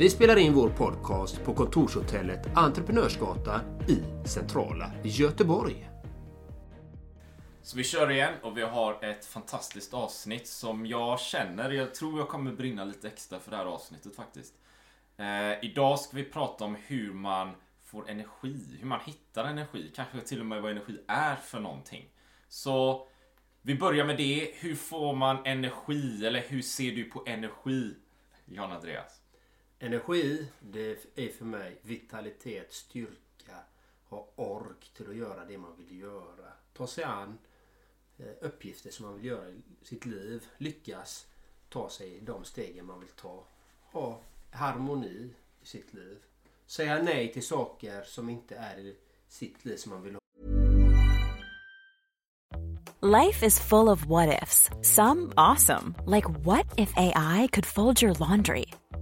Vi spelar in vår podcast på kontorshotellet Entreprenörsgatan i centrala Göteborg. Så vi kör igen och vi har ett fantastiskt avsnitt som jag känner, jag tror jag kommer brinna lite extra för det här avsnittet faktiskt. Eh, idag ska vi prata om hur man får energi, hur man hittar energi, kanske till och med vad energi är för någonting. Så vi börjar med det. Hur får man energi? Eller hur ser du på energi, Jan Andreas? Energi, det är för mig vitalitet, styrka, ha ork till att göra det man vill göra. Ta sig an eh, uppgifter som man vill göra i sitt liv. Lyckas ta sig de stegen man vill ta. Ha harmoni i sitt liv. Säga nej till saker som inte är i sitt liv som man vill ha. Life is full of what ifs. Some awesome, like what if AI could fold your laundry?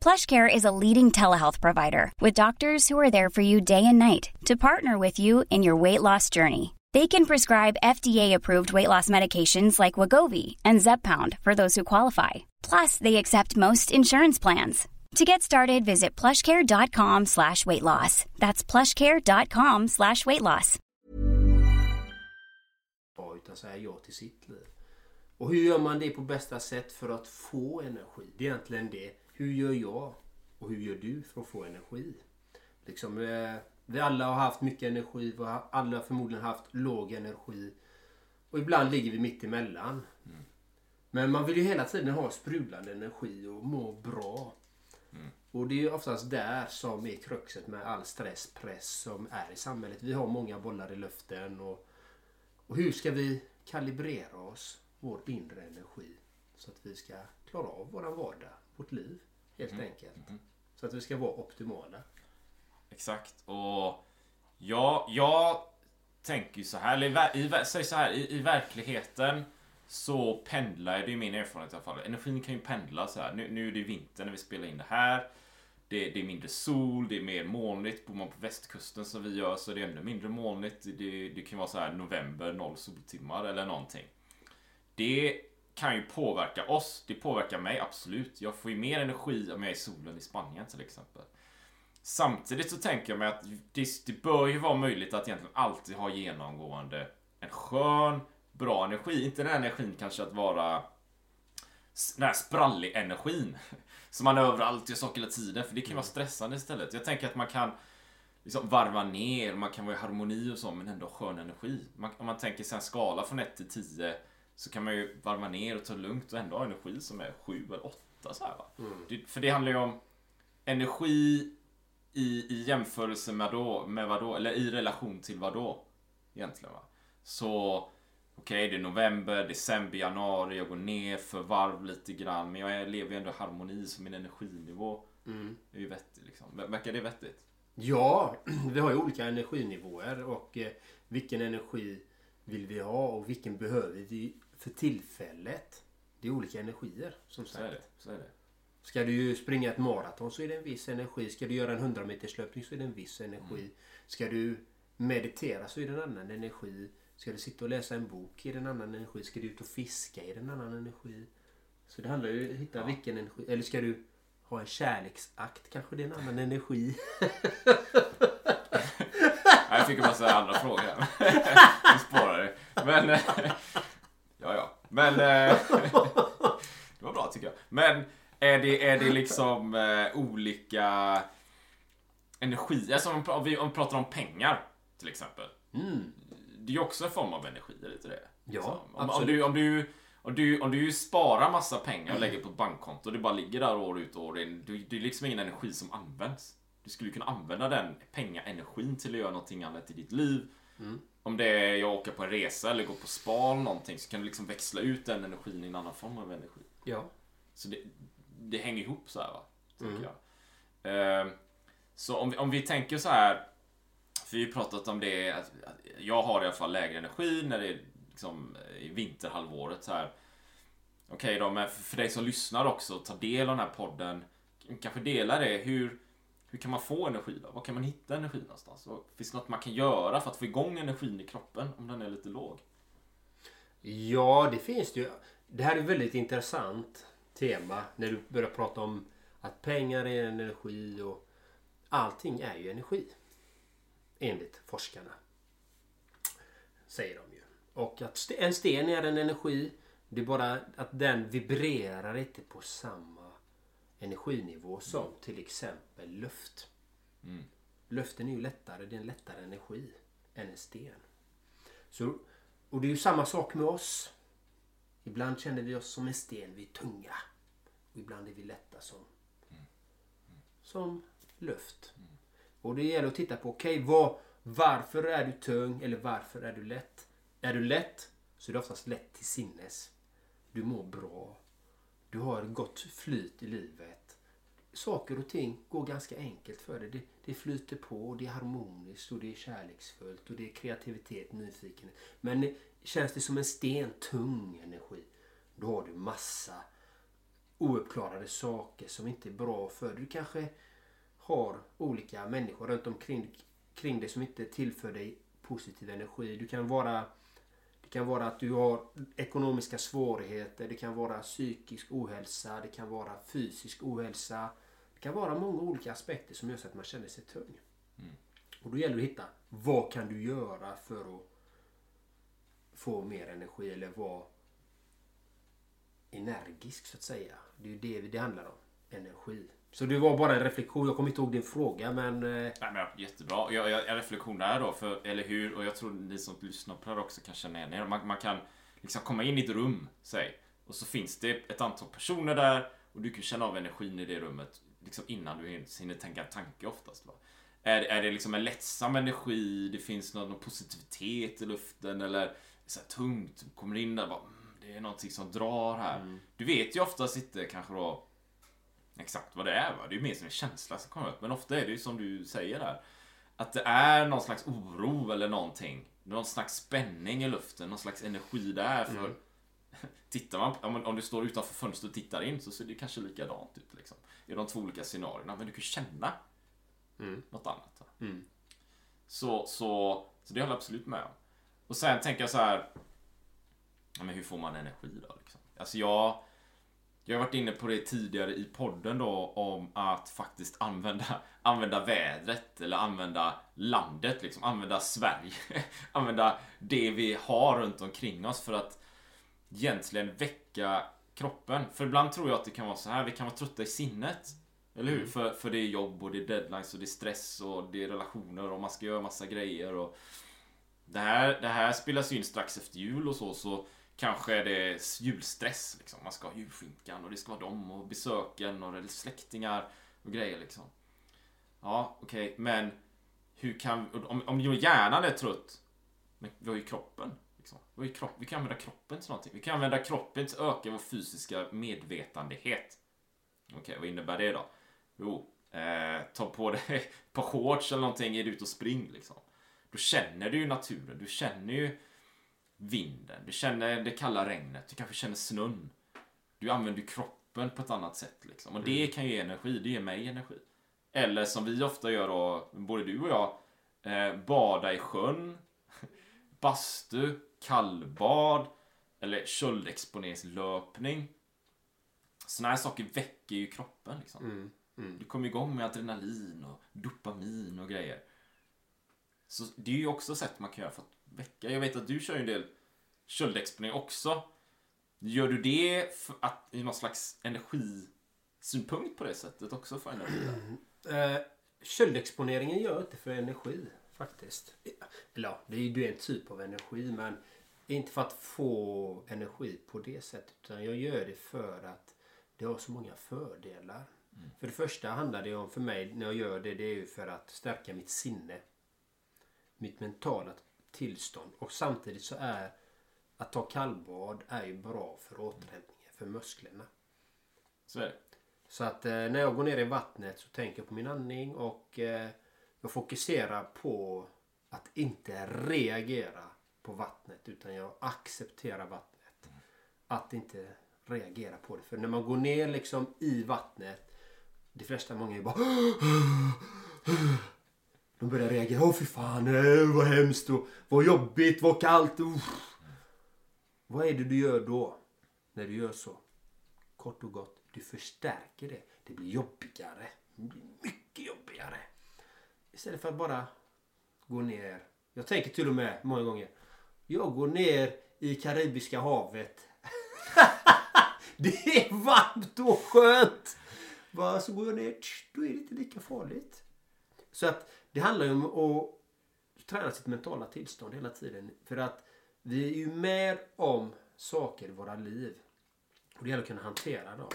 PlushCare is a leading telehealth provider with doctors who are there for you day and night to partner with you in your weight loss journey. They can prescribe FDA-approved weight loss medications like Wagovi and Zepbound for those who qualify. Plus, they accept most insurance plans. To get started, visit plushcare.com slash weight loss. That's plushcare.com slash weight loss. Och hur gör man det på bästa sätt för att få energi? Det är egentligen det. Hur gör jag? Och hur gör du för att få energi? Liksom, eh, vi alla har haft mycket energi. Vi har alla förmodligen haft låg energi. Och ibland ligger vi mitt emellan. Men man vill ju hela tiden ha sprudlande energi och må bra. Och det är oftast där som är kruxet med all stress, press som är i samhället. Vi har många bollar i luften och och hur ska vi kalibrera oss, vår inre energi, så att vi ska klara av våran vardag, vårt liv, helt enkelt. Så att vi ska vara optimala. Exakt. Och ja, jag tänker ju så här, eller i, i, säg så här, i, i verkligheten så pendlar, det är min erfarenhet i alla fall, energin kan ju pendla så här. Nu, nu är det vinter när vi spelar in det här. Det, det är mindre sol, det är mer molnigt. Bor man på västkusten som vi gör så är det ännu mindre molnigt. Det, det kan vara så här november, noll soltimmar eller någonting. Det kan ju påverka oss. Det påverkar mig absolut. Jag får ju mer energi om jag är i solen i Spanien till exempel. Samtidigt så tänker jag mig att det, det bör ju vara möjligt att egentligen alltid ha genomgående en skön, bra energi. Inte den här energin kanske att vara den här sprallig energin. Som man är överallt, gör saker hela tiden. För det kan ju vara stressande istället. Jag tänker att man kan liksom varva ner, man kan vara i harmoni och så, men ändå skön energi. Man, om man tänker sig en skala från 1 till 10 så kan man ju varva ner och ta lugnt och ändå ha energi som är 7 eller 8 så här, va? Det, för det handlar ju om energi i, i jämförelse med, då, med vad då, eller i relation till vad då egentligen va. Så okej, det är november, december, januari, jag går ner för varv lite grann, men jag lever ju ändå i harmoni så min energinivå är ju vettig liksom. Ver- Verkar det vettigt? Ja, vi har ju olika energinivåer och eh, vilken energi vill vi ha och vilken behöver vi för tillfället. Det är olika energier som Så är det. sagt. Så är det. Ska du ju springa ett maraton så är det en viss energi. Ska du göra en 100 meters löpning så är det en viss energi. Ska du meditera så är det en annan energi. Ska du sitta och läsa en bok är det en annan energi. Ska du ut och fiska är det en annan energi. Så det handlar ju om att hitta vilken energi. Eller ska du ha en kärleksakt. Kanske det är en annan energi. Jag fick en massa andra frågor här. Vi sparar det. Men... Men... eh, Det var bra tycker jag. Men är det, är det liksom eh, olika energi? Alltså om, om vi om vi pratar om pengar till exempel. Mm. Det är ju också en form av energi, är det inte det? Ja, Liksom. om, om, absolut. du, om, du, om, du, om du sparar massa pengar och lägger på ett bankkonto och det bara ligger där år ut och år in. Det det är liksom ingen energi som används. Du skulle kunna använda den pengaenergin till att göra någonting annat i ditt liv. Mm. Om det är jag åker på en resa eller går på spa eller någonting så kan du liksom växla ut den energin i en annan form av energi. Ja. Så det, det hänger ihop så här va. Tänker Mm. jag. Ehm, så om vi, om vi tänker så här. För vi har pratat om det. Att, att jag har i alla fall lägre energi när det är liksom i vinterhalvåret så här. Okej då, men för, för dig som lyssnar också, ta del av den här podden. Kanske dela det. Hur, hur kan man få energi då? Var kan man hitta energi någonstans? Och finns det något man kan göra för att få igång energin i kroppen om den är lite låg? Ja, det finns det ju. Det här är ett väldigt intressant tema när du börjar prata om att pengar är energi och allting är ju energi. Enligt forskarna. Säger de ju. Och att en sten är en energi. Det är bara att den vibrerar inte på samma energinivå som till exempel luft. Mm. Luften är ju lättare, det är en lättare energi än en sten. Så, och det är ju samma sak med oss. Ibland känner vi oss som en sten, vi är tunga. Och ibland är vi lätta som, som luft. Och det gäller att titta på, okej, vad, varför är du tung eller varför är du lätt? Är du lätt så är du oftast lätt till sinnes. Du mår bra. Du har gott flyt i livet. Saker och ting går ganska enkelt för dig. Det, det flyter på, det är harmoniskt och det är kärleksfullt och det är kreativitet, nyfikenhet. Men känns det som en sten, tung energi, då har du massa ouppklarade saker som inte är bra för dig. Du kanske har olika människor runt omkring kring dig som inte tillför dig positiv energi. Du kan vara det kan vara att du har ekonomiska svårigheter, det kan vara psykisk ohälsa, det kan vara fysisk ohälsa. Det kan vara många olika aspekter som gör så att man känner sig tung. Och då gäller det att hitta vad kan du göra för att få mer energi eller vara energisk så att säga. Det är ju det det handlar om. Energi. Så det var bara en reflektion. Jag kommer inte ihåg din fråga men... eh, Nej, men jättebra. Jag, jag, en reflektion där då, för, eller hur? Och jag tror ni som lyssnar på det här också kan känna igen er. Man, man kan liksom komma in i ett rum, säg. Och så finns det ett antal personer där och du kan känna av energin i det rummet liksom innan du hinner tänka en tanke oftast. Va? Är, är det liksom en lättsam energi? Det finns någon, någon positivitet i luften eller så tungt? Kommer in där bara, mm, det är någonting som drar här. Du vet ju oftast inte kanske då exakt vad det är. Va? Det är ju mer som en känsla som kommer upp. Men ofta är det ju som du säger där. Att det är någon slags oro eller någonting. Någon slags spänning i luften. Någon slags energi där. För Tittar man, om, du står utanför fönstret och tittar in så ser det kanske likadant ut. Liksom. I de två olika scenarierna. Men du kan känna något annat. Mm. Så, så, så det håller jag absolut med om. Och sen tänker jag så här. Ja, men hur får man energi då? Liksom? Alltså jag, jag har varit inne på det tidigare i podden då om att faktiskt använda, använda vädret eller använda landet, liksom, använda Sverige. använda det vi har runt omkring oss för att egentligen väcka kroppen. För ibland tror jag att det kan vara så här, vi kan vara trötta i sinnet. Eller hur? För, för det är jobb och det är deadlines och det är stress och det är relationer och man ska göra massa grejer och det här, det här spelas ju in strax efter jul och så, så kanske är det julstress. Liksom. Man ska ha julskinkan och det ska vara dem och besöken och släktingar och grejer liksom. Ja, okej, men hur kan... Om, om hjärnan är trött, men vi har ju kroppen. Liksom. Vi, har ju kropp, vi kan använda kroppen till någonting. Vi kan använda kroppen till att öka vår fysiska medvetandehet. Okej, vad innebär det då? Jo, eh, ta på dig ett par shorts eller någonting, är du ute och spring liksom. Då känner du ju naturen, du känner ju vinden, du känner det kalla regnet, du kanske känner snön. Du använder kroppen på ett annat sätt liksom. Och det kan ju ge energi, det ger mig energi. Eller som vi ofta gör då, både du och jag, eh, bada i sjön, bastu, kallbad eller köldexponeringslöpning. Såna här saker väcker ju kroppen. Liksom. Mm. Mm. Du kommer igång med adrenalin och dopamin och grejer. Så det är ju också sätt man kan göra för att väcka. Jag vet att du kör ju en del köldexponering också. Gör du det för att, i någon slags energisynpunkt på det sättet också för energi? Eh, köldexponeringen gör inte för energi faktiskt. Eller ja, det är ju en typ av energi men inte för att få energi på det sättet utan jag gör det för att det har så många fördelar. För det första handlar det om för mig när jag gör det det är ju för att stärka mitt sinne. Mitt mentala tillstånd och samtidigt så är att ta kallbad är ju bra för återhämtningen för musklerna. Så är det. Så att eh, när jag går ner i vattnet så tänker jag på min andning och eh, jag fokuserar på att inte reagera på vattnet utan jag accepterar vattnet. Att inte reagera på det. För när man går ner liksom i vattnet de flesta många är bara de börjar reagera. Åh fy fan, eh, vad hemskt och vad jobbigt, vad kallt. Uff. Vad är det du gör då? När du gör så? Kort och gott, du förstärker det. Det blir jobbigare. Det blir mycket jobbigare. Istället för att bara gå ner. Jag tänker till och med många gånger. Jag går ner i Karibiska havet. det är varmt och skönt. Bara så går jag ner. Då är det inte lika farligt. Så att det handlar ju om att träna sitt mentala tillstånd hela tiden. För att vi är ju med om saker i våra liv. Och det gäller att kunna hantera dem.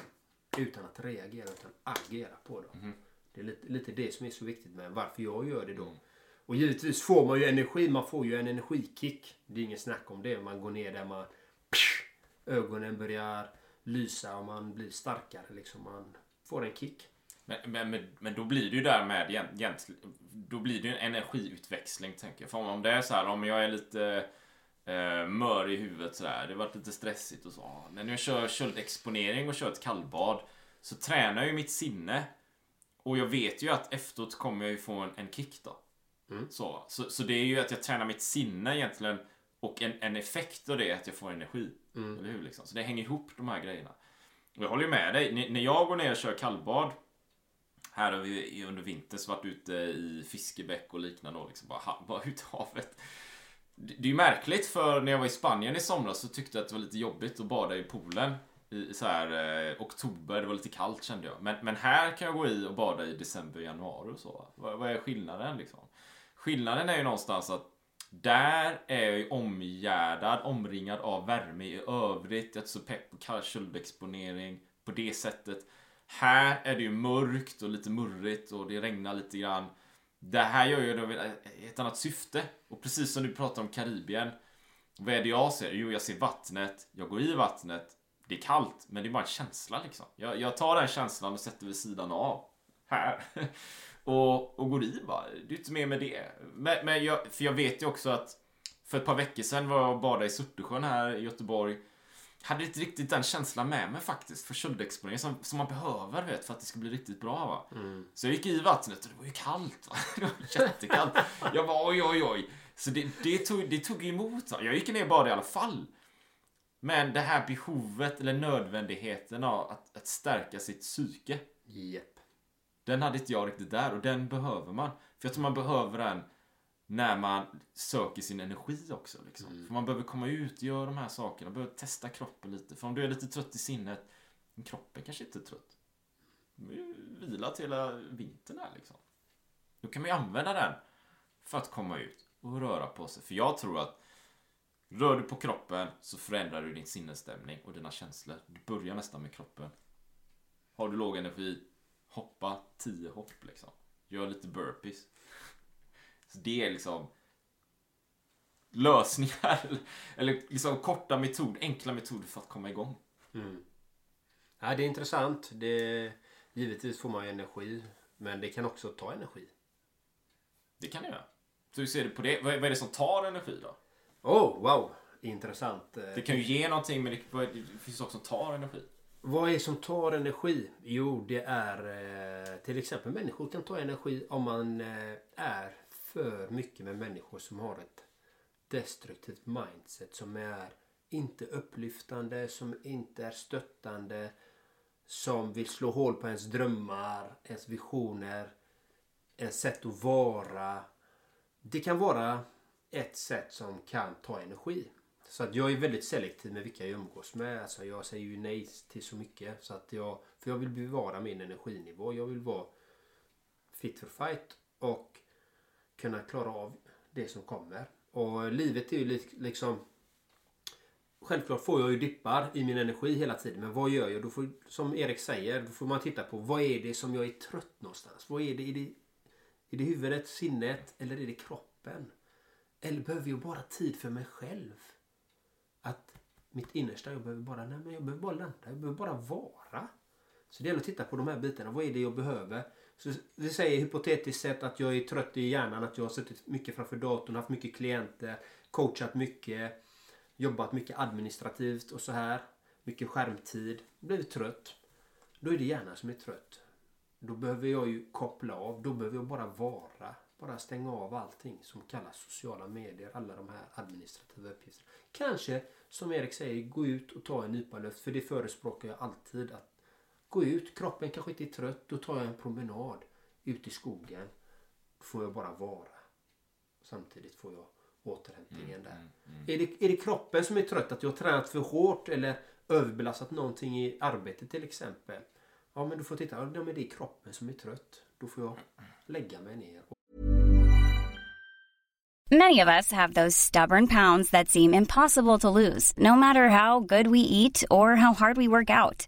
Utan att reagera utan agera på dem. Det är lite, lite det som är så viktigt med varför jag gör det då. Och givetvis får man ju energi. Man får ju en energikick. Det är ingen snack om det. Man går ner där man... Psh, ögonen börjar lysa och man blir starkare. Liksom. Man får en kick. Men, men, men, men då blir det ju där med egent- egentligen, då blir det ju en energiutväxling tänker jag. För om- det är så här, om jag är lite eh, mör i huvudet sådär, det har varit lite stressigt och så. Men när jag kör köldexponering och kör ett kallbad så tränar jag ju mitt sinne. Och jag vet ju att efteråt kommer jag ju få en, en kick då. Så, så, så det är ju att jag tränar mitt sinne egentligen och en, en effekt av det är att jag får energi. Eller hur? Liksom. Så det hänger ihop de här grejerna. Och jag håller ju med dig. N- när jag går ner och kör kallbad här har vi under vintern så varit ute i fiskebäck och liknande och liksom bara, bara ut i havet. Det det är ju märkligt för när jag var i Spanien i somras så tyckte jag att det var lite jobbigt att bada i poolen i i så här eh, oktober. Det var lite kallt kände jag. Men, men här kan jag gå i och bada i december, januari och så. Vad, vad är skillnaden liksom? Skillnaden är ju någonstans att där är jag ju omgärdad, omringad av värme i övrigt. Jag är inte så pepp på kall köldexponering på det sättet. Här är det ju mörkt och lite murrigt och det regnar lite grann. Det här gör ju då ett annat syfte. Och precis som du pratar om Karibien. Vad är det jag ser? Jo, jag ser vattnet. Jag går i vattnet. Det är kallt, men det är bara en känsla liksom. Jag, jag tar den känslan och sätter vid sidan av. Här. och, och går i bara. Det är inte mer med det. Men, men jag, för jag vet ju också att för ett par veckor sedan var jag och badade i Surtesjön här i Göteborg. Hade inte riktigt den känslan med mig faktiskt för köldexponering som, som man behöver vet, för att det ska bli riktigt bra. Va? Så jag gick i vattnet och det var ju kallt. Va? Det var jättekallt. Jag var oj, oj, oj. Så det, det, tog, det tog emot. Va? Jag gick ner badade i alla fall. Men det här behovet eller nödvändigheten av att, att stärka sitt psyke. Japp. Den hade inte jag riktigt där och den behöver man. För jag tror man behöver den när man söker sin energi också. Liksom. För man behöver komma ut och göra de här sakerna. Man behöver testa kroppen lite. För om du är lite trött i sinnet, men kroppen kanske inte är trött. Du har ju vilat hela vintern här liksom. Då kan man ju använda den för att komma ut och röra på sig. För jag tror att rör du på kroppen så förändrar du din sinnesstämning och dina känslor. Du börjar nästan med kroppen. Har du låg energi, hoppa 10 hopp liksom. Gör lite burpees. Så det är liksom lösningar eller liksom korta metod, enkla metoder för att komma igång. Ja, det är intressant. Det, givetvis får man ju energi. Men det kan också ta energi. Det kan det göra. Så hur ser du på det? Vad är vad är det som tar energi då? Oh, wow. Intressant. Det kan ju ge någonting men det, det finns också som tar energi. Vad är det som tar energi? Jo, det är eh, till exempel människor kan ta energi om man eh, är för mycket med människor som har ett destruktivt mindset som är inte upplyftande, som inte är stöttande, som vill slå hål på ens drömmar, ens visioner, ens sätt att vara. Det kan vara ett sätt som kan ta energi. Så att jag är väldigt selektiv med vilka jag umgås med. Alltså jag säger ju nej till så mycket. Så att jag, för jag vill bevara min energinivå. Jag vill vara fit for fight och kunna klara av det som kommer. Och livet är ju liksom... Självklart får jag ju dippar i min energi hela tiden. Men vad gör jag? Då får, som Erik säger, då får man titta på vad är det som jag är trött någonstans? Vad är det? Är det, är det huvudet, sinnet eller är det kroppen? Eller behöver jag bara tid för mig själv? Att mitt innersta, jag behöver bara, nej men jag behöver bara landa, jag behöver bara vara. Så det gäller att titta på de här bitarna. Vad är det jag behöver? Så vi säger hypotetiskt sett att jag är trött i hjärnan, att jag har suttit mycket framför datorn, haft mycket klienter, coachat mycket, jobbat mycket administrativt och så här. Mycket skärmtid, blivit trött. Då är det hjärnan som är trött. Då behöver jag ju koppla av, då behöver jag bara vara. Bara stänga av allting som kallas sociala medier, alla de här administrativa uppgifterna. Kanske, som Erik säger, gå ut och ta en nypa luft. För det förespråkar jag alltid. att Gå ut, kroppen kanske inte är trött. Då tar jag en promenad ut i skogen. Då får jag bara vara. Samtidigt får jag återhämtningen mm, där. Mm, mm. Är, det, är det kroppen som är trött? Att jag har tränat för hårt eller överbelastat någonting i arbetet till exempel? Ja men du får titta, ja, men det är kroppen som är trött. Då får jag lägga mig ner. Many of us have those stubborn pounds that seem impossible to lose. No matter how good we eat or how hard we work out.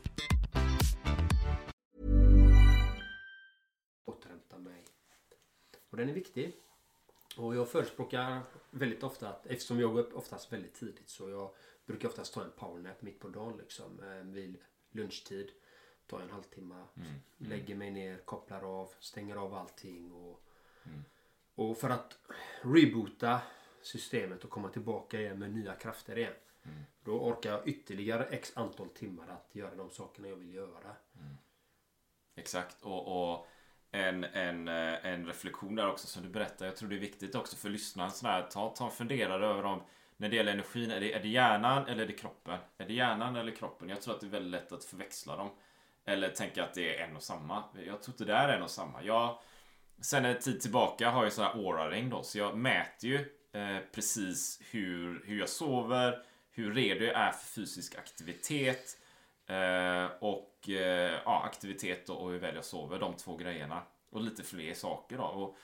den är viktig. Och jag förespråkar väldigt ofta att eftersom jag går upp oftast väldigt tidigt så jag brukar oftast ta en powernap mitt på dagen liksom eh, vid lunchtid. Ta en halvtimme. Mm. Mm. Lägger mig ner, kopplar av, stänger av allting och mm. Och för att reboota systemet och komma tillbaka igen med nya krafter igen. Mm. Då orkar jag ytterligare x antal timmar att göra de sakerna jag vill göra. Mm. Exakt. Och, och en, en, eh, en reflektion där också som du berättar. Jag tror det är viktigt också för lyssnaren. Sådär, ta, ta och fundera över om när det gäller energin, är det, är det hjärnan eller är det kroppen? Är det hjärnan eller kroppen? Jag tror att det är väldigt lätt att förväxla dem. Eller tänka att det är en och samma. Jag tror inte det är en och samma. Jag, sen en tid tillbaka har jag så här Aura-ring då, så jag mäter ju eh, precis hur, hur jag sover, hur redo jag är för fysisk aktivitet eh, och eh, ja, aktivitet och, och hur väl jag sover, de två grejerna. Och lite fler saker då. Och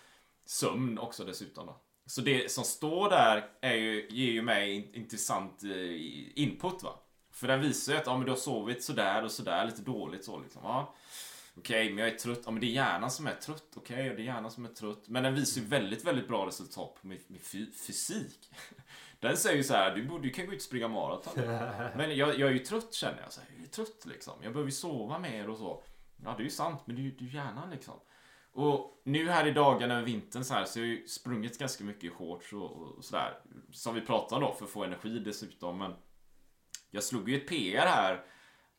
sömn också dessutom då. Så det som står där är ju, ger ju mig intressant eh, input va. För den visar ju att ja, men du har sovit sådär och sådär, lite dåligt så liksom. Ja. Okej, okay, men jag är trött. Ja, men det är hjärnan som är trött. Okej, okay, det är hjärnan som är trött. Men den visar ju väldigt, väldigt bra resultat på min, min fysik. Den säger ju så här, du, borde, du kan gå ut och springa maraton. Men jag, jag är ju trött känner jag. Så här, trött liksom. Jag behöver ju sova mer och så. Ja, det är ju sant, men det är ju det är hjärnan liksom. Och nu här i dagarna över vintern så här så har jag ju sprungit ganska mycket i shorts och, och sådär. Som vi pratade om då, för att få energi dessutom. Men jag slog ju ett PR här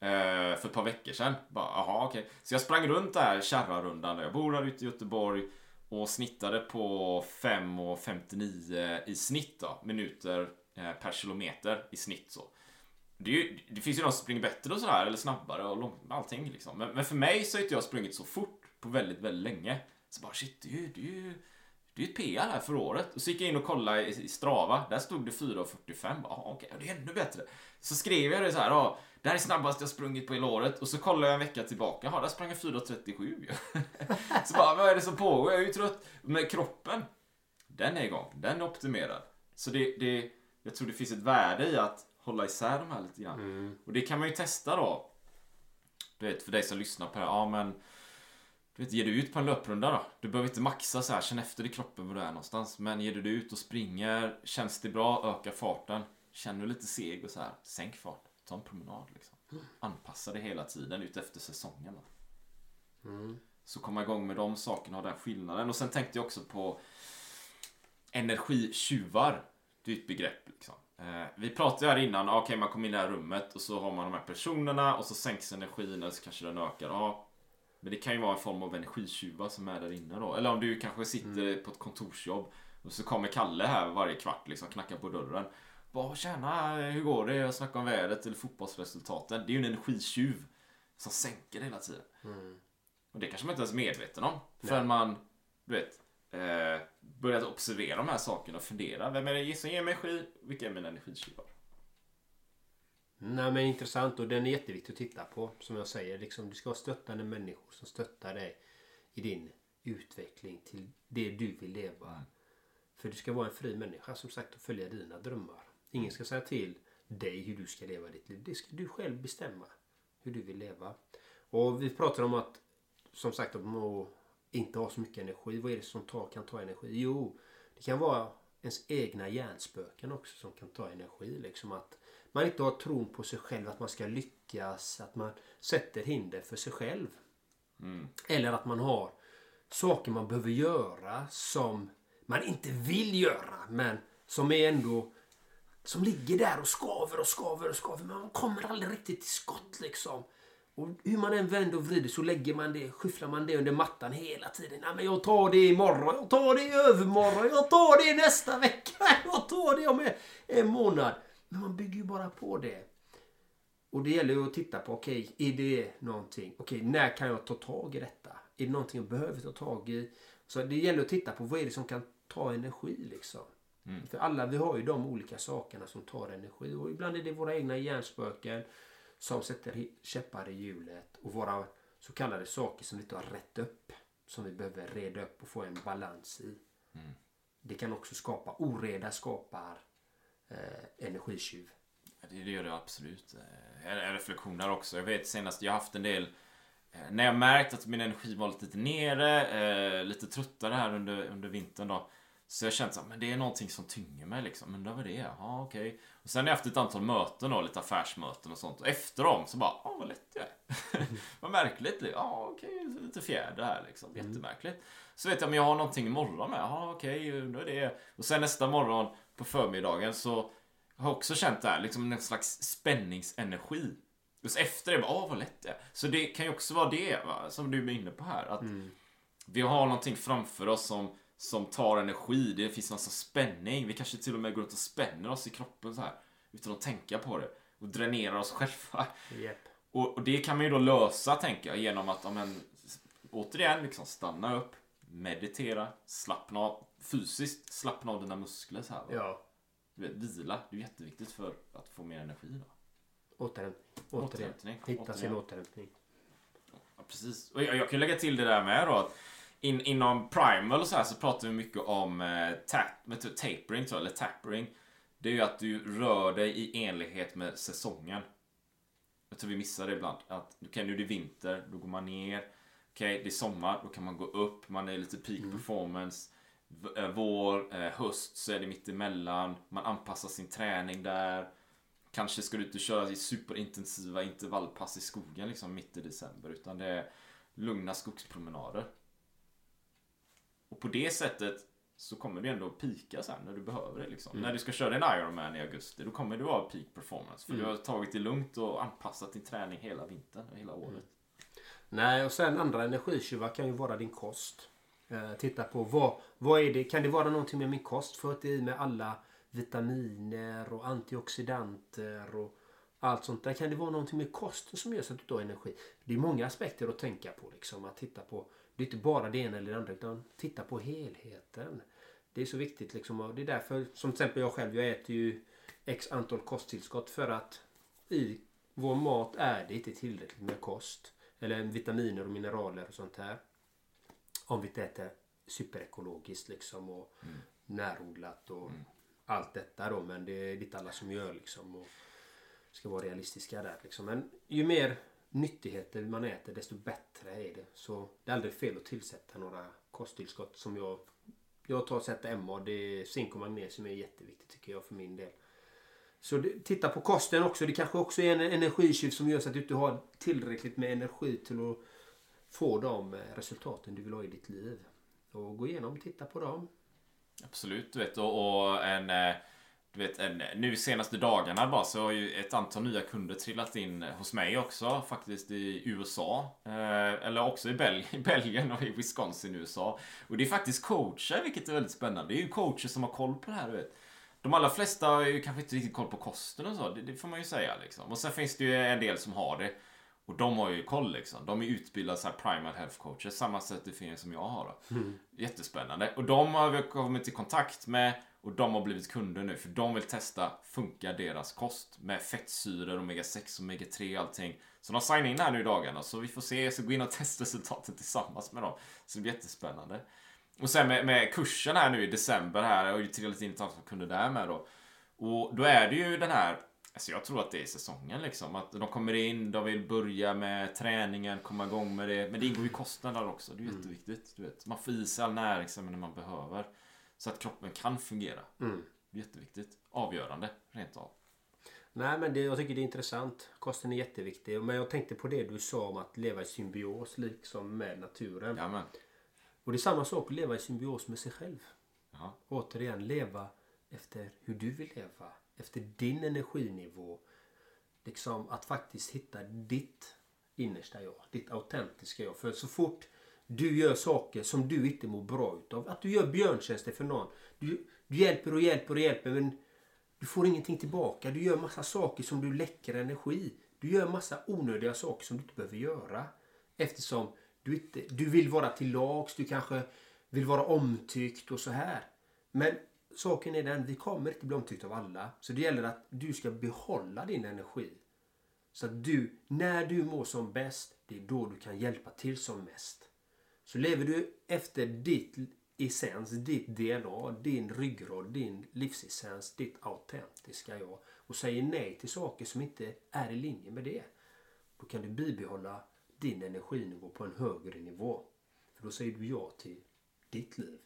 Eh, för ett par veckor sedan. Bara, aha, okay. Så jag sprang runt där Kärrarundan där jag bor här ute i Göteborg och snittade på 5.59 i snitt då, minuter eh, per kilometer i snitt så. Det, ju, det, finns ju de som springer bättre och sådär, eller snabbare och lång, allting liksom. Men, men, för mig så har inte jag sprungit så fort på väldigt, väldigt länge. Så bara shit, det är ju, det är ju, det är ett PR här för året. Och så gick jag in och kollade i, i Strava. Där stod det 4.45. Ah, okej, okay, det är ännu bättre. Så skrev jag det så här. Ja, det här är snabbast jag sprungit på hela året. Och så kollade jag en vecka tillbaka. Jaha, där sprang jag 4.37 Så bara, vad är det som pågår? Jag är ju trött. Men kroppen, den är igång. Den är optimerad. Så det, det, jag tror det finns ett värde i att hålla isär de här lite grann. Mm. Och det kan man ju testa då. Du vet, för dig som lyssnar på det här. Ja, men du vet, ger du ut på en löprunda då? Du behöver inte maxa så här, känn efter i kroppen var du är någonstans. Men ger du dig ut och springer, känns det bra, öka farten. Känner du lite seg och så här, sänk fart. Ta en promenad liksom. Anpassa det hela tiden ut efter säsongen. Då. Så komma igång med de sakerna och den skillnaden. Och sen tänkte jag också på energitjuvar. Det är ett begrepp liksom. Eh, vi pratade ju här innan, okej man kommer in i det här rummet och så har man de här personerna och så sänks energin eller så kanske den ökar. Ja, men det kan ju vara en form av energitjuvar som är där inne då. Eller om du kanske sitter på ett kontorsjobb och så kommer Kalle här varje kvart liksom knackar på dörren. Bara tjena, hur går det? Jag snackar om vädret eller fotbollsresultaten. Det är ju en energitjuv som sänker hela tiden. Och det kanske man inte ens är medveten om. Förrän man, du vet, eh, börjat observera de här sakerna och fundera. Vem är det som ger mig energi? Vilka är mina energitjuvar? Nej men intressant och den är jätteviktig att titta på. Som jag säger, liksom, du ska ha stöttande människor som stöttar dig i din utveckling till det du vill leva. För du ska vara en fri människa som sagt och följa dina drömmar. Ingen ska säga till dig hur du ska leva ditt liv. Det ska du själv bestämma. Hur du vill leva. Och vi pratar om att som sagt om att inte ha så mycket energi. Vad är det som tar, kan ta energi? Jo, det kan vara ens egna hjärnspöken också som kan ta energi. Liksom att man inte har tron på sig själv, att man ska lyckas, att man sätter hinder för sig själv. Eller att man har saker man behöver göra som man inte vill göra men som är ändå som ligger där och skaver och skaver och skaver men man kommer aldrig riktigt till skott liksom. Och hur man än vänder och vrider så lägger man det, skyfflar man det under mattan hela tiden. Nej, men jag tar det imorgon, jag tar det i övermorgon, jag tar det nästa vecka, jag tar det om en, månad. Men man bygger ju bara på det. Och det gäller ju att titta på, okej, är det någonting? Okej, när kan jag ta tag i detta? Är det någonting jag behöver ta tag i? Så det gäller att titta på vad är det som kan ta energi liksom. För alla vi har ju de olika sakerna som tar energi. Och ibland är det våra egna hjärnspöken som sätter käppar i hjulet. Och våra så kallade saker som vi inte har rätt upp. Som vi behöver reda upp och få en balans i. Det kan också skapa, oreda skapar eh, energitjuv. Det, det gör det absolut. Eh, En en reflektion där också. Jag vet senast jag har haft en del eh, när jag märkt att min energi var lite nere, eh, lite tröttare här under, under vintern då. Så jag känt att men det är någonting som tynger mig liksom. Men vad är det? Ja, okej. Och sen haft ett antal möten då, lite affärsmöten och sånt. Och efter dem så bara, ja vad lätt jag är. vad märkligt. Ja, okej. Lite fjäder här liksom. Jättemärkligt. Så vet jag, men jag har någonting imorgon med. Ja, okej. då är det. Och sen nästa morgon på förmiddagen så har jag också känt det här, liksom en slags spänningsenergi. Just efter det, åh vad lätt det är. Så det kan ju också vara det, va? som du är inne på här. Att vi har någonting framför oss som, som tar energi. Det finns sorts spänning. Vi kanske till och med går runt och spänner oss i kroppen så här. Utan att tänka på det. Och dränerar oss själva. Japp. Och, och det kan man ju då lösa, tänker jag, genom att, ja, men, s- återigen, liksom stanna upp, meditera, slappna av. Fysiskt slappna av dina muskler så här. Va? Ja. Du vet, vila, det är jätteviktigt för att få mer energi. Då. Återhämtning. Återhämtning. Hitta sin återhämtning. Ja, precis. Och jag, jag kan lägga till det där med då. Att in, inom primal och så här så pratar vi mycket om eh, tap, du, tapering, jag, eller tappering. Det är ju att du rör dig i enlighet med säsongen. Jag tror vi missar det ibland. Att, okay, nu är det vinter, då går man ner. Okej, det är sommar, då kan man gå upp. Man är lite peak performance. V- eh, vår, eh, höst så är det mitt emellan. Man anpassar sin träning där. Kanske ska du inte köra i superintensiva intervallpass i skogen liksom mitt i december. Utan det är lugna skogspromenader. Och på det sättet så kommer du ändå pika sen när du behöver det. Liksom. När du ska köra en Ironman i augusti, då kommer du ha peak performance. För du har tagit det lugnt och anpassat din träning hela vintern och hela året. Nej, och sen andra energitjuvar kan ju vara din kost. Eh, titta på vad, vad är det? Kan det vara någonting med min kost? För att det är i med alla vitaminer och antioxidanter och allt sånt där. Kan det vara någonting med kosten som gör så att du tar energi? Det är många aspekter att tänka på. Liksom, att titta på. Det är inte bara det ena eller det andra utan titta på helheten. Det är så viktigt liksom. Och det är därför som till exempel jag själv. Jag äter ju x antal kosttillskott för att i vår mat är det inte tillräckligt med kost. Eller vitaminer och mineraler och sånt här. Om vi inte äter superekologiskt liksom och närodlat och allt detta då men det är inte alla som gör liksom. Och ska vara realistiska där liksom. Men ju mer nyttigheter man äter desto bättre är det. Så det är aldrig fel att tillsätta några kosttillskott som jag jag tar och sätter MA. Det är zink och magnesium är jätteviktigt tycker jag för min del. Så det, titta på kosten också. Det kanske också är en energitjuv som gör så att du inte har tillräckligt med energi till att få de eh, resultaten du vill ha i ditt liv. Och gå igenom, titta på dem. Absolut, vet. du. och en... eh, du vet, nu senaste dagarna bara så har ju ett antal nya kunder trillat in eh, hos mig också. Faktiskt i USA. Eh, eller också i, Bel i Belgien och i Wisconsin i USA. Och det är faktiskt coacher, vilket är väldigt spännande. Det är ju coacher som har koll på det här, du vet. De allra flesta har ju kanske inte riktigt koll på kosten och så. Det, det får man ju säga liksom. Och sen finns det ju en del som har det. Och de har ju koll liksom. De är utbildade så här health coaches. Samma certifiering som jag har då. Jättespännande. Och de har vi kommit i kontakt med. Och de har blivit kunder nu. För de vill testa, funkar deras kost? Med fettsyror, omega 6, omega 3 och allting. Så de signar in här nu i dagarna. Så vi får se. Jag ska gå in och testa resultaten tillsammans med dem. Så det blir jättespännande. Och sen med, med kursen här nu i december här. Jag har ju trillat in ett antal kunder där med då. Och då är det ju den här Alltså jag tror att det är säsongen liksom. Att de kommer in, de vill börja med träningen, komma igång med det. Men det ingår ju kostnader också. Det är jätteviktigt. Du vet. Man får i sig all näringsämnen man behöver. Så att kroppen kan fungera. Mm. Det är jätteviktigt. Avgörande, rent av. Nej men det, jag tycker det är intressant. Kosten är jätteviktig. Men jag tänkte på det du sa om att leva i symbios liksom med naturen. Jajamän. Och det är samma sak att leva i symbios med sig själv. Ja. Återigen, leva efter hur du vill leva. Efter din energinivå. Liksom att faktiskt hitta ditt innersta jag. Ditt autentiska jag. För så fort du gör saker som du inte mår bra utav. Att du gör björntjänster för någon. Du, du hjälper och hjälper och hjälper men du får ingenting tillbaka. Du gör massa saker som du läcker energi. Du gör massa onödiga saker som du inte behöver göra. Eftersom du, inte, du vill vara till lags, du kanske vill vara omtyckt och så här. Men saken är den, vi kommer inte bli omtyckta av alla. Så det gäller att du ska behålla din energi. Så att du, när du mår som bäst, det är då du kan hjälpa till som mest. Så lever du efter ditt essens, ditt DNA, din ryggrad, din livsessens, ditt autentiska jag och säger nej till saker som inte är i linje med det. Då kan du bibehålla din energinivå på en högre nivå. För då säger du ja till ditt liv.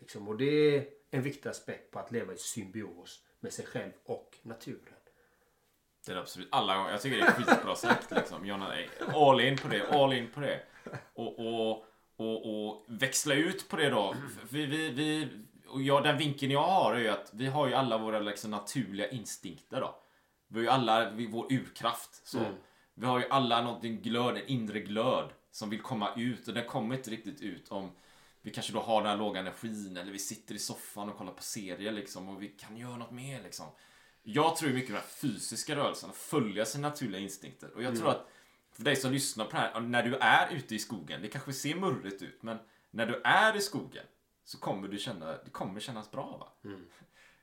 Liksom. Och det är en viktig aspekt på att leva i symbios med sig själv och naturen. Det är absolut. Alla gånger. Jag tycker det är skitbra sagt liksom. Jonna, all in på det. All in på det. Och, och, och, och växla ut på det då. Vi, vi, vi, och jag, den vinkeln jag har är ju att vi har ju alla våra liksom, naturliga instinkter då. Vi har ju alla vi, vår urkraft. Så. Mm. Vi har ju alla någonting glöd, en inre glöd som vill komma ut och den kommer inte riktigt ut om vi kanske då har den här låga energin eller vi sitter i soffan och kollar på serier liksom och vi kan göra något mer liksom. Jag tror mycket på den här fysiska rörelsen, att följa sina naturliga instinkter. Och jag tror att för dig som lyssnar på det här, när du är ute i skogen, det kanske ser murrigt ut, men när du är i skogen så kommer du känna, det kommer kännas bra va?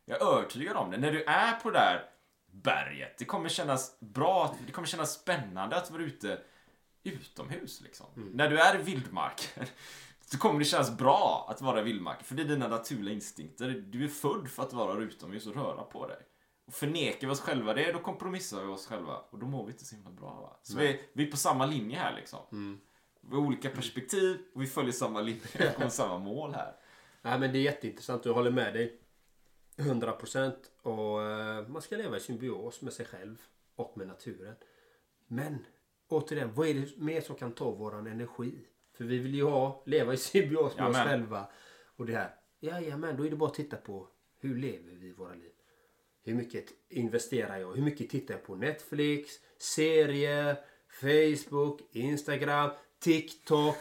Jag är övertygad om det. När du är på det där berget, det kommer kännas bra, det kommer kännas spännande att vara ute utomhus liksom. När du är i vildmarken så kommer det kännas bra att vara i vildmarken. För det är dina naturliga instinkter. Du är född för att vara utomhus och röra på dig. Och förnekar vi oss själva det, då kompromissar vi oss själva. Och då mår vi inte så himla bra. Va? Så vi, vi är på samma linje här liksom. Vi har olika perspektiv och vi följer samma linje och samma mål här. Nej, men det är jätteintressant. Jag håller med dig. 100 procent. Och eh, man ska leva i symbios med sig själv och med naturen. Men återigen, vad är det mer som kan ta våran energi? För vi vill ju ha, leva i symbios med oss Jajamän. själva. Och det här. Jajamän, då är det bara att titta på hur lever vi våra liv? Hur mycket investerar jag? Hur mycket tittar jag på Netflix, serier, Facebook, Instagram, TikTok,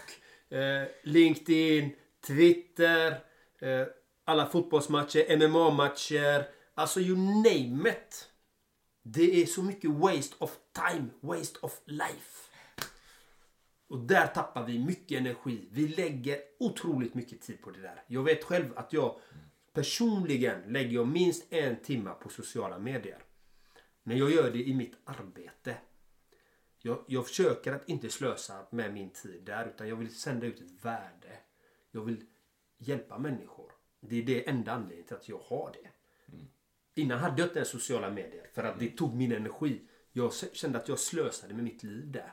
eh, LinkedIn, Twitter, eh, alla fotbollsmatcher, MMA-matcher. Alltså you name it. Det är så mycket waste of time, waste of life. Och där tappar vi mycket energi. Vi lägger otroligt mycket tid på det där. Jag vet själv att jag personligen lägger jag minst en timme på sociala medier. Men jag gör det i mitt arbete. Jag, jag försöker att inte slösa med min tid där utan jag vill sända ut ett värde. Jag vill hjälpa människor. Det är det enda anledningen till att jag har det. Innan hade jag inte ens sociala medier för att det tog min energi. Jag kände att jag slösade med mitt liv där.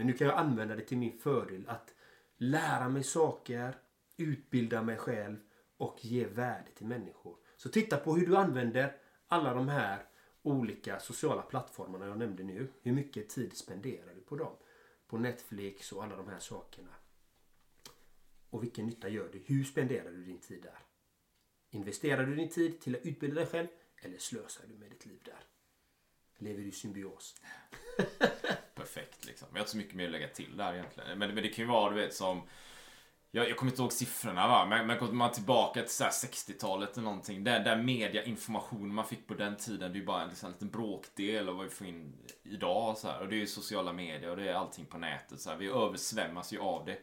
Men nu kan jag använda det till min fördel att lära mig saker, utbilda mig själv och ge värde till människor. Så titta på hur du använder alla de här olika sociala plattformarna jag nämnde nu. Hur mycket tid spenderar du på dem? På Netflix och alla de här sakerna. Och vilken nytta gör du? Hur spenderar du din tid där? Investerar du din tid till att utbilda dig själv eller slösar du med ditt liv där? Lever du i symbios? Perfekt liksom. Jag har inte så mycket mer att lägga till där egentligen. Men, men det kan ju vara, du vet, som... Jag, jag kommer inte ihåg siffrorna va, men, men kommer man tillbaka till 60-talet eller någonting. Där, där mediainformation man fick på den tiden, det är ju bara en, liksom, en liten bråkdel av vad vi får in idag. Så här. Och det är ju sociala medier och det är allting på nätet. Så här. Vi översvämmas ju av det.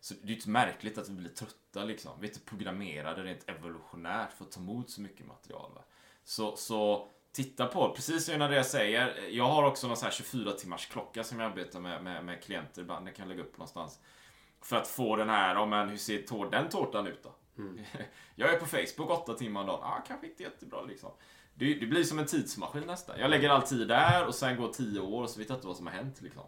Så det är ju inte märkligt att vi blir trötta liksom. Vi är inte programmerade rent evolutionärt för att ta emot så mycket material. Va? Så, så titta på, precis som Andreas säger, jag har också någon sån här 24 timmars klocka som jag arbetar med, med, med klienter ibland. Den kan jag lägga upp någonstans. För att få den här, ja men hur ser tår, den tårtan ut då? Mm. jag är på Facebook 8 timmar om dagen. Ah, kanske inte jättebra liksom. Det, det, blir som en tidsmaskin nästan. Jag lägger all tid där och sen går 10 år och så vet jag inte vad som har hänt liksom.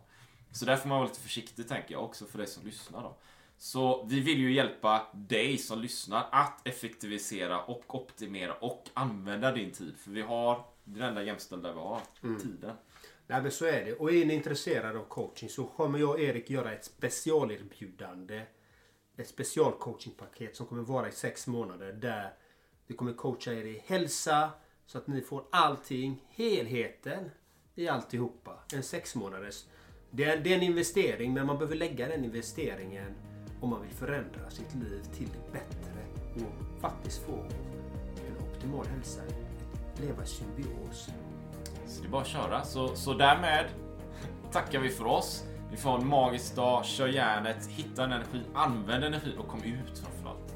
Så där får man vara lite försiktig tänker jag också för dig som lyssnar då. Så vi vill ju hjälpa dig som lyssnar att effektivisera och optimera och använda din tid. För vi har, det enda jämställda vi har, mm. tiden. Nej men så är det. Och är ni intresserade av coaching så kommer jag och Erik göra ett specialerbjudande. Ett specialcoachingpaket som kommer vara i sex månader där vi kommer coacha er i hälsa så att ni får allting, helheten i alltihopa. En sex månaders. Det är, det är en investering men man behöver lägga den investeringen om man vill förändra sitt liv till det bättre och faktiskt få en optimal hälsa. Leva i symbios. Så det är bara att köra. Så, så därmed tackar vi för oss. Vi får en magisk dag, kör järnet, hitta en energi, använd energi och kom ut framförallt.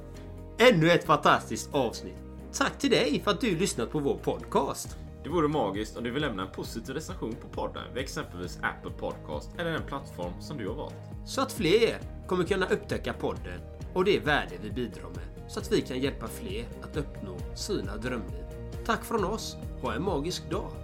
Ännu ett fantastiskt avsnitt. Tack till dig för att du lyssnat på vår podcast. Det vore magiskt om du vill lämna en positiv recension på podden vid exempelvis Apple Podcast eller den plattform som du har valt. Så att fler kommer kunna upptäcka podden och det värde vi bidrar med så att vi kan hjälpa fler att uppnå sina drömliv. Tack från oss. Ha en magisk dag!